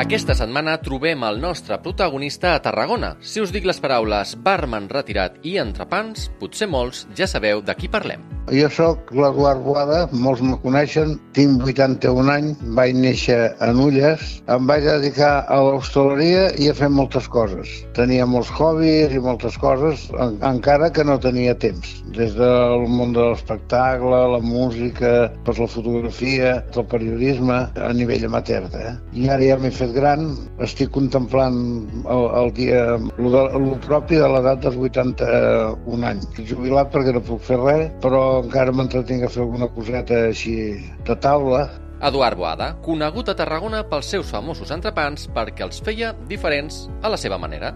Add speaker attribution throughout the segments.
Speaker 1: Aquesta setmana trobem el nostre protagonista a Tarragona. Si us dic les paraules barman retirat i entrepans, potser molts ja sabeu de qui parlem.
Speaker 2: Jo sóc l'Eduard Boada, molts me coneixen, tinc 81 anys, vaig néixer a Nulles, em vaig dedicar a l'hostaleria i a fer moltes coses. Tenia molts hobbies i moltes coses, en, encara que no tenia temps. Des del món de l'espectacle, la música, per la fotografia, el periodisme, a nivell amateur. Eh? I ara ja m'he fet gran, estic contemplant el, el dia, el, el propi de l'edat dels 81 anys. Jubilat perquè no puc fer res, però encara m'entretinc a fer alguna coseta així de taula.
Speaker 1: Eduard Boada, conegut a Tarragona pels seus famosos entrepans perquè els feia diferents a la seva manera.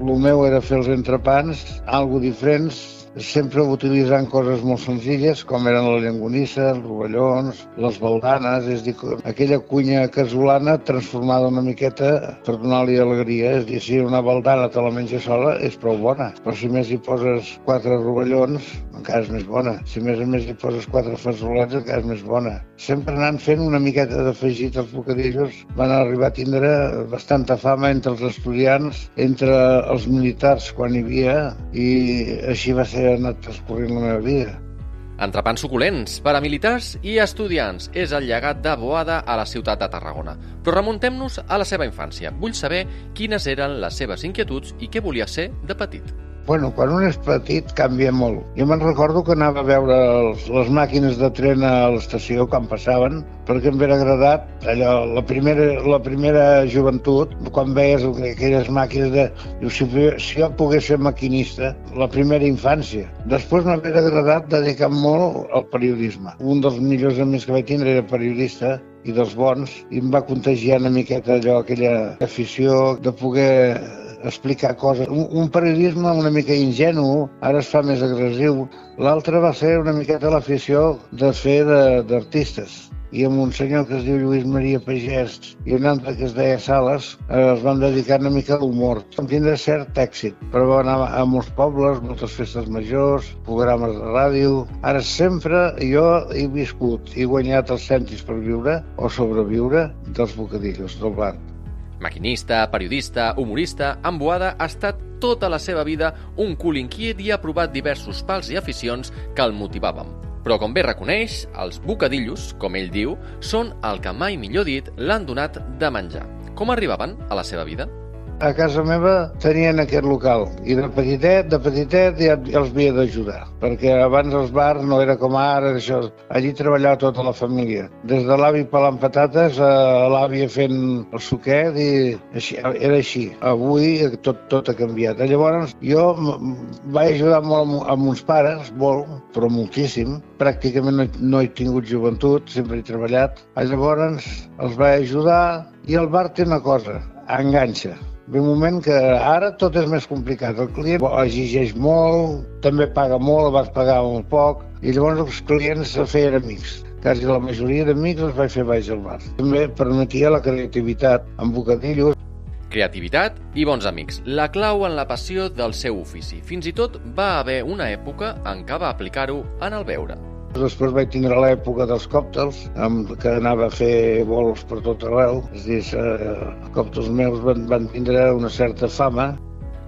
Speaker 2: El meu era fer els entrepans, algo diferents, sempre utilitzant coses molt senzilles, com eren la llengonissa, els rovellons, les baldanes, és dir, aquella cunya casolana transformada una miqueta per donar-li alegria. És dir, si una baldana te la menja sola, és prou bona. Però si més hi poses quatre rovellons, encara és més bona. Si més a més hi poses quatre fasolets, encara és més bona. Sempre anant fent una miqueta d'afegit als bocadillos, van arribar a tindre bastanta fama entre els estudiants, entre els militars quan hi havia, i així va ser ha anat transcorrent la meva vida.
Speaker 1: Entrepans suculents per i estudiants és el llegat de Boada a la ciutat de Tarragona. Però remuntem-nos a la seva infància. Vull saber quines eren les seves inquietuds i què volia ser de petit.
Speaker 2: Bueno, quan un és petit canvia molt. Jo me'n recordo que anava a veure els, les màquines de tren a l'estació quan passaven, perquè em ve agradat allò, la primera, la primera joventut, quan veies aquelles màquines de... Diu, si, si jo pogués ser maquinista, la primera infància. Després m'ha agradat dedicar molt al periodisme. Un dels millors amics que vaig tindre era periodista i dels bons, i em va contagiar una miqueta allò, aquella afició de poder explicar coses. Un, un periodisme una mica ingenu, ara es fa més agressiu. L'altre va ser una miqueta l'afició de fer d'artistes i amb un senyor que es diu Lluís Maria Pagès i un altre que es deia Sales eh, es van dedicar una mica a l'humor. Vam tindre cert èxit, però van anar a molts pobles, moltes festes majors, programes de ràdio. Ara sempre jo he viscut i guanyat els cèntims per viure o sobreviure dels bocadillos del bar.
Speaker 1: Maquinista, periodista, humorista, en Boada ha estat tota la seva vida un cul inquiet i ha provat diversos pals i aficions que el motivaven. Però, com bé reconeix, els bocadillos, com ell diu, són el que mai millor dit l'han donat de menjar. Com arribaven a la seva vida?
Speaker 2: A casa meva tenien aquest local. I de petitet, de petitet ja, ja els havia d'ajudar. Perquè abans els bars no era com ara això, allí treballava tota la família. Des de l'avi pelant patates a l'àvia fent el suquet i així, era així. Avui tot, tot ha canviat. Llavors jo vaig ajudar molt amb uns pares, molt, però moltíssim. Pràcticament no, no he tingut joventut sempre he treballat. Llavors els vaig ajudar i el bar té una cosa, enganxa Ve un moment que ara tot és més complicat. El client exigeix molt, també paga molt, vas pagar molt poc, i llavors els clients se feien amics. Quasi la majoria d'amics els vaig fer baix al bar. També permetia la creativitat amb bocadillos.
Speaker 1: Creativitat i bons amics, la clau en la passió del seu ofici. Fins i tot va haver una època en què va aplicar-ho en el beure.
Speaker 2: Després vaig tindre l'època dels còctels, amb, que anava a fer vols per tot arreu. És dir, eh, els còctels meus van, van tindre una certa fama.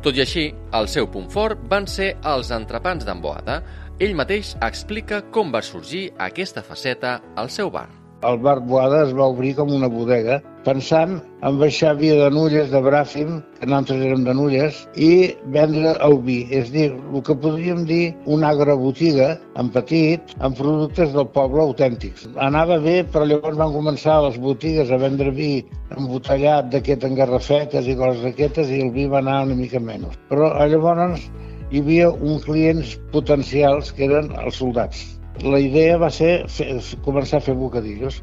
Speaker 1: Tot i així, el seu punt fort van ser els entrepans d'emboada. Ell mateix explica com va sorgir aquesta faceta al seu bar
Speaker 2: el bar Boada es va obrir com una bodega, pensant en baixar via de Nulles, de Bràfim, que nosaltres érem de Nulles, i vendre el vi. És dir, el que podríem dir una agrobotiga, en petit, amb productes del poble autèntics. Anava bé, però llavors van començar les botigues a vendre vi embotellat d'aquest en garrafetes i coses d'aquestes, i el vi va anar una mica menys. Però llavors hi havia uns clients potencials que eren els soldats la idea va ser fer, començar a fer bocadillos.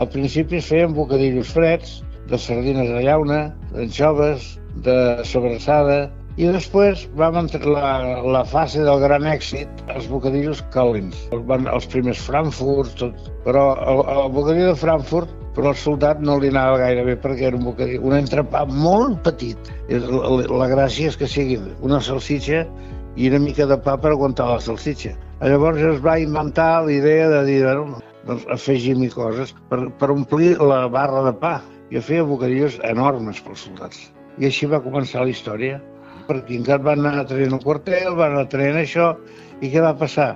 Speaker 2: Al principi feien bocadillos freds, de sardines de llauna, d'anxoves, de sobrassada, i després vam entrar la, la fase del gran èxit, els bocadillos calents. Van els primers Frankfurt, tot. Però el, el bocadillo de Frankfurt, però al soldat no li anava gaire bé perquè era un bocadillo, un entrepà molt petit. La, la, la gràcia és que sigui una salsitxa i una mica de pa per aguantar la salsitxa. Llavors es va inventar la idea de dir, bueno, doncs afegim-hi coses per, per omplir la barra de pa. Jo feia bocadillos enormes pels soldats. I així va començar la història. Perquè encara van anar traient el quartel, van anar traient això, i què va passar?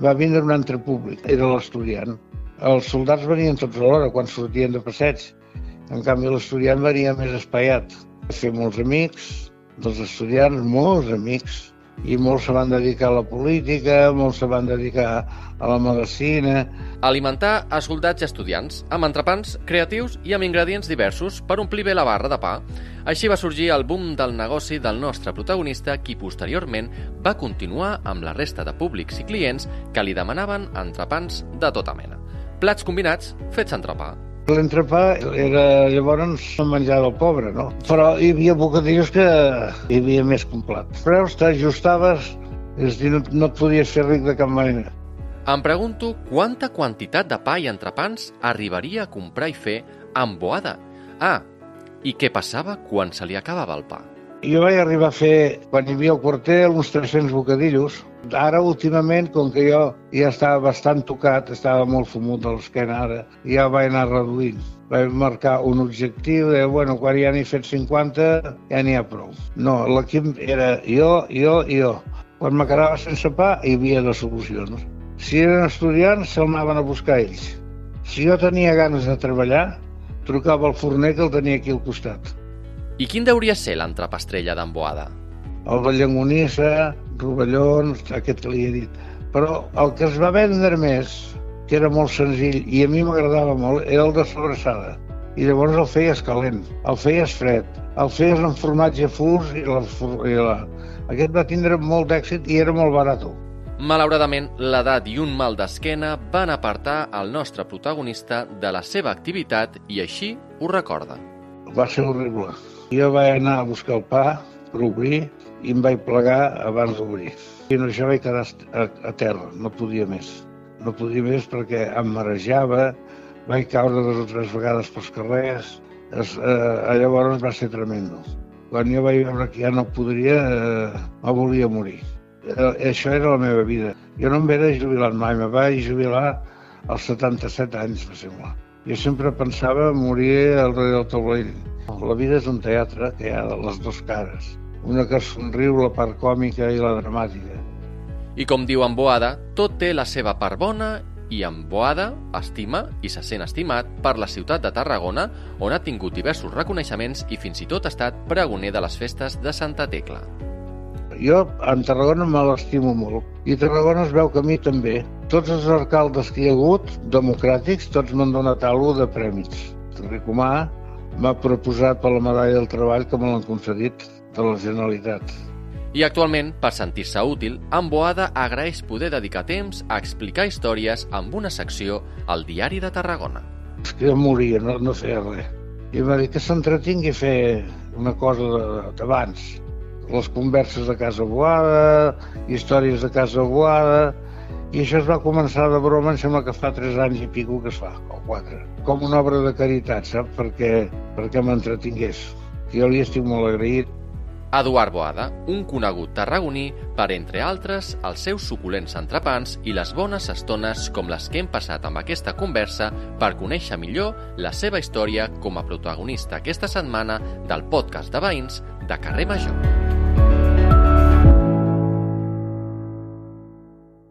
Speaker 2: Va vindre un altre públic, era l'estudiant. Els soldats venien tots alhora quan sortien de passeig. En canvi, l'estudiant venia més espaiat. Fer molts amics, dels estudiants, molts amics, i molts se van dedicar a la política, molts se van dedicar a la medicina.
Speaker 1: Alimentar a soldats i estudiants, amb entrepans creatius i amb ingredients diversos per omplir bé la barra de pa. Així va sorgir el boom del negoci del nostre protagonista, qui posteriorment va continuar amb la resta de públics i clients que li demanaven entrepans de tota mena. Plats combinats fets entrepà.
Speaker 2: L'entrepà era llavors el menjar del pobre, no? Però hi havia bocadillos que hi havia més complet. Preus t'ajustaves, és dir, no, no et podies fer ric de cap manera.
Speaker 1: Em pregunto quanta quantitat de pa i entrepans arribaria a comprar i fer amb boada. Ah, i què passava quan se li acabava el pa?
Speaker 2: Jo vaig arribar a fer, quan hi havia el quartel, uns 300 bocadillos. Ara, últimament, com que jo ja estava bastant tocat, estava molt fumut de l'esquena ara, ja vaig anar reduint. Vaig marcar un objectiu de, bueno, quan ja n'he fet 50, ja n'hi ha prou. No, l'equip era jo, jo i jo. Quan me quedava sense pa, hi havia dues solucions. Si eren estudiants, se'l anaven a buscar ells. Si jo tenia ganes de treballar, trucava al forner que el tenia aquí al costat
Speaker 1: i quin deuria ser l'entrepà estrella d'Amboada?
Speaker 2: El de llangonissa, rovellons, aquest que li he dit. Però el que es va vendre més, que era molt senzill i a mi m'agradava molt, era el de sobrassada. I llavors el feies calent, el feies fred, el feies amb formatge furs i la, i la... Aquest va tindre molt d'èxit i era molt barat.
Speaker 1: Malauradament, l'edat i un mal d'esquena van apartar el nostre protagonista de la seva activitat i així ho recorda.
Speaker 2: Va ser horrible. Jo vaig anar a buscar el pa per obrir i em vaig plegar abans d'obrir. I no, això vaig quedar a, a terra, no podia més. No podia més perquè em marejava, vaig caure dues o tres vegades pels carrers, es, eh, llavors va ser tremendo. Quan jo vaig veure que ja no podria, eh, me volia morir. Eh, això era la meva vida. Jo no em vaig jubilar mai, me vaig jubilar als 77 anys, me sembla. Jo sempre pensava morir al rei del taulell la vida és un teatre que hi ha les dues cares. Una que somriu, la part còmica i la dramàtica.
Speaker 1: I com diu en Boada, tot té la seva part bona i en Boada estima i se sent estimat per la ciutat de Tarragona, on ha tingut diversos reconeixements i fins i tot ha estat pregoner de les festes de Santa Tecla.
Speaker 2: Jo en Tarragona me l'estimo molt i Tarragona es veu que a mi també. Tots els alcaldes que hi ha hagut, democràtics, tots m'han donat alguna de prèmits. Ricomà, m'ha proposat per la medalla del treball que me l'han concedit de la Generalitat.
Speaker 1: I actualment, per sentir-se útil, en Boada agraeix poder dedicar temps a explicar històries amb una secció al Diari de Tarragona.
Speaker 2: És que jo moria, no, no feia res. I m'ha dit que s'entretingui a fer una cosa d'abans. Les converses de Casa Boada, històries de Casa Boada, i això es va començar de broma, em sembla que fa 3 anys i pico que es fa, o 4. Com una obra de caritat, saps? Perquè, perquè m'entretingués. Jo li estic molt agraït.
Speaker 1: Eduard Boada, un conegut tarragoní per, entre altres, els seus suculents entrepans i les bones estones com les que hem passat amb aquesta conversa per conèixer millor la seva història com a protagonista aquesta setmana del podcast de veïns de Carrer Major.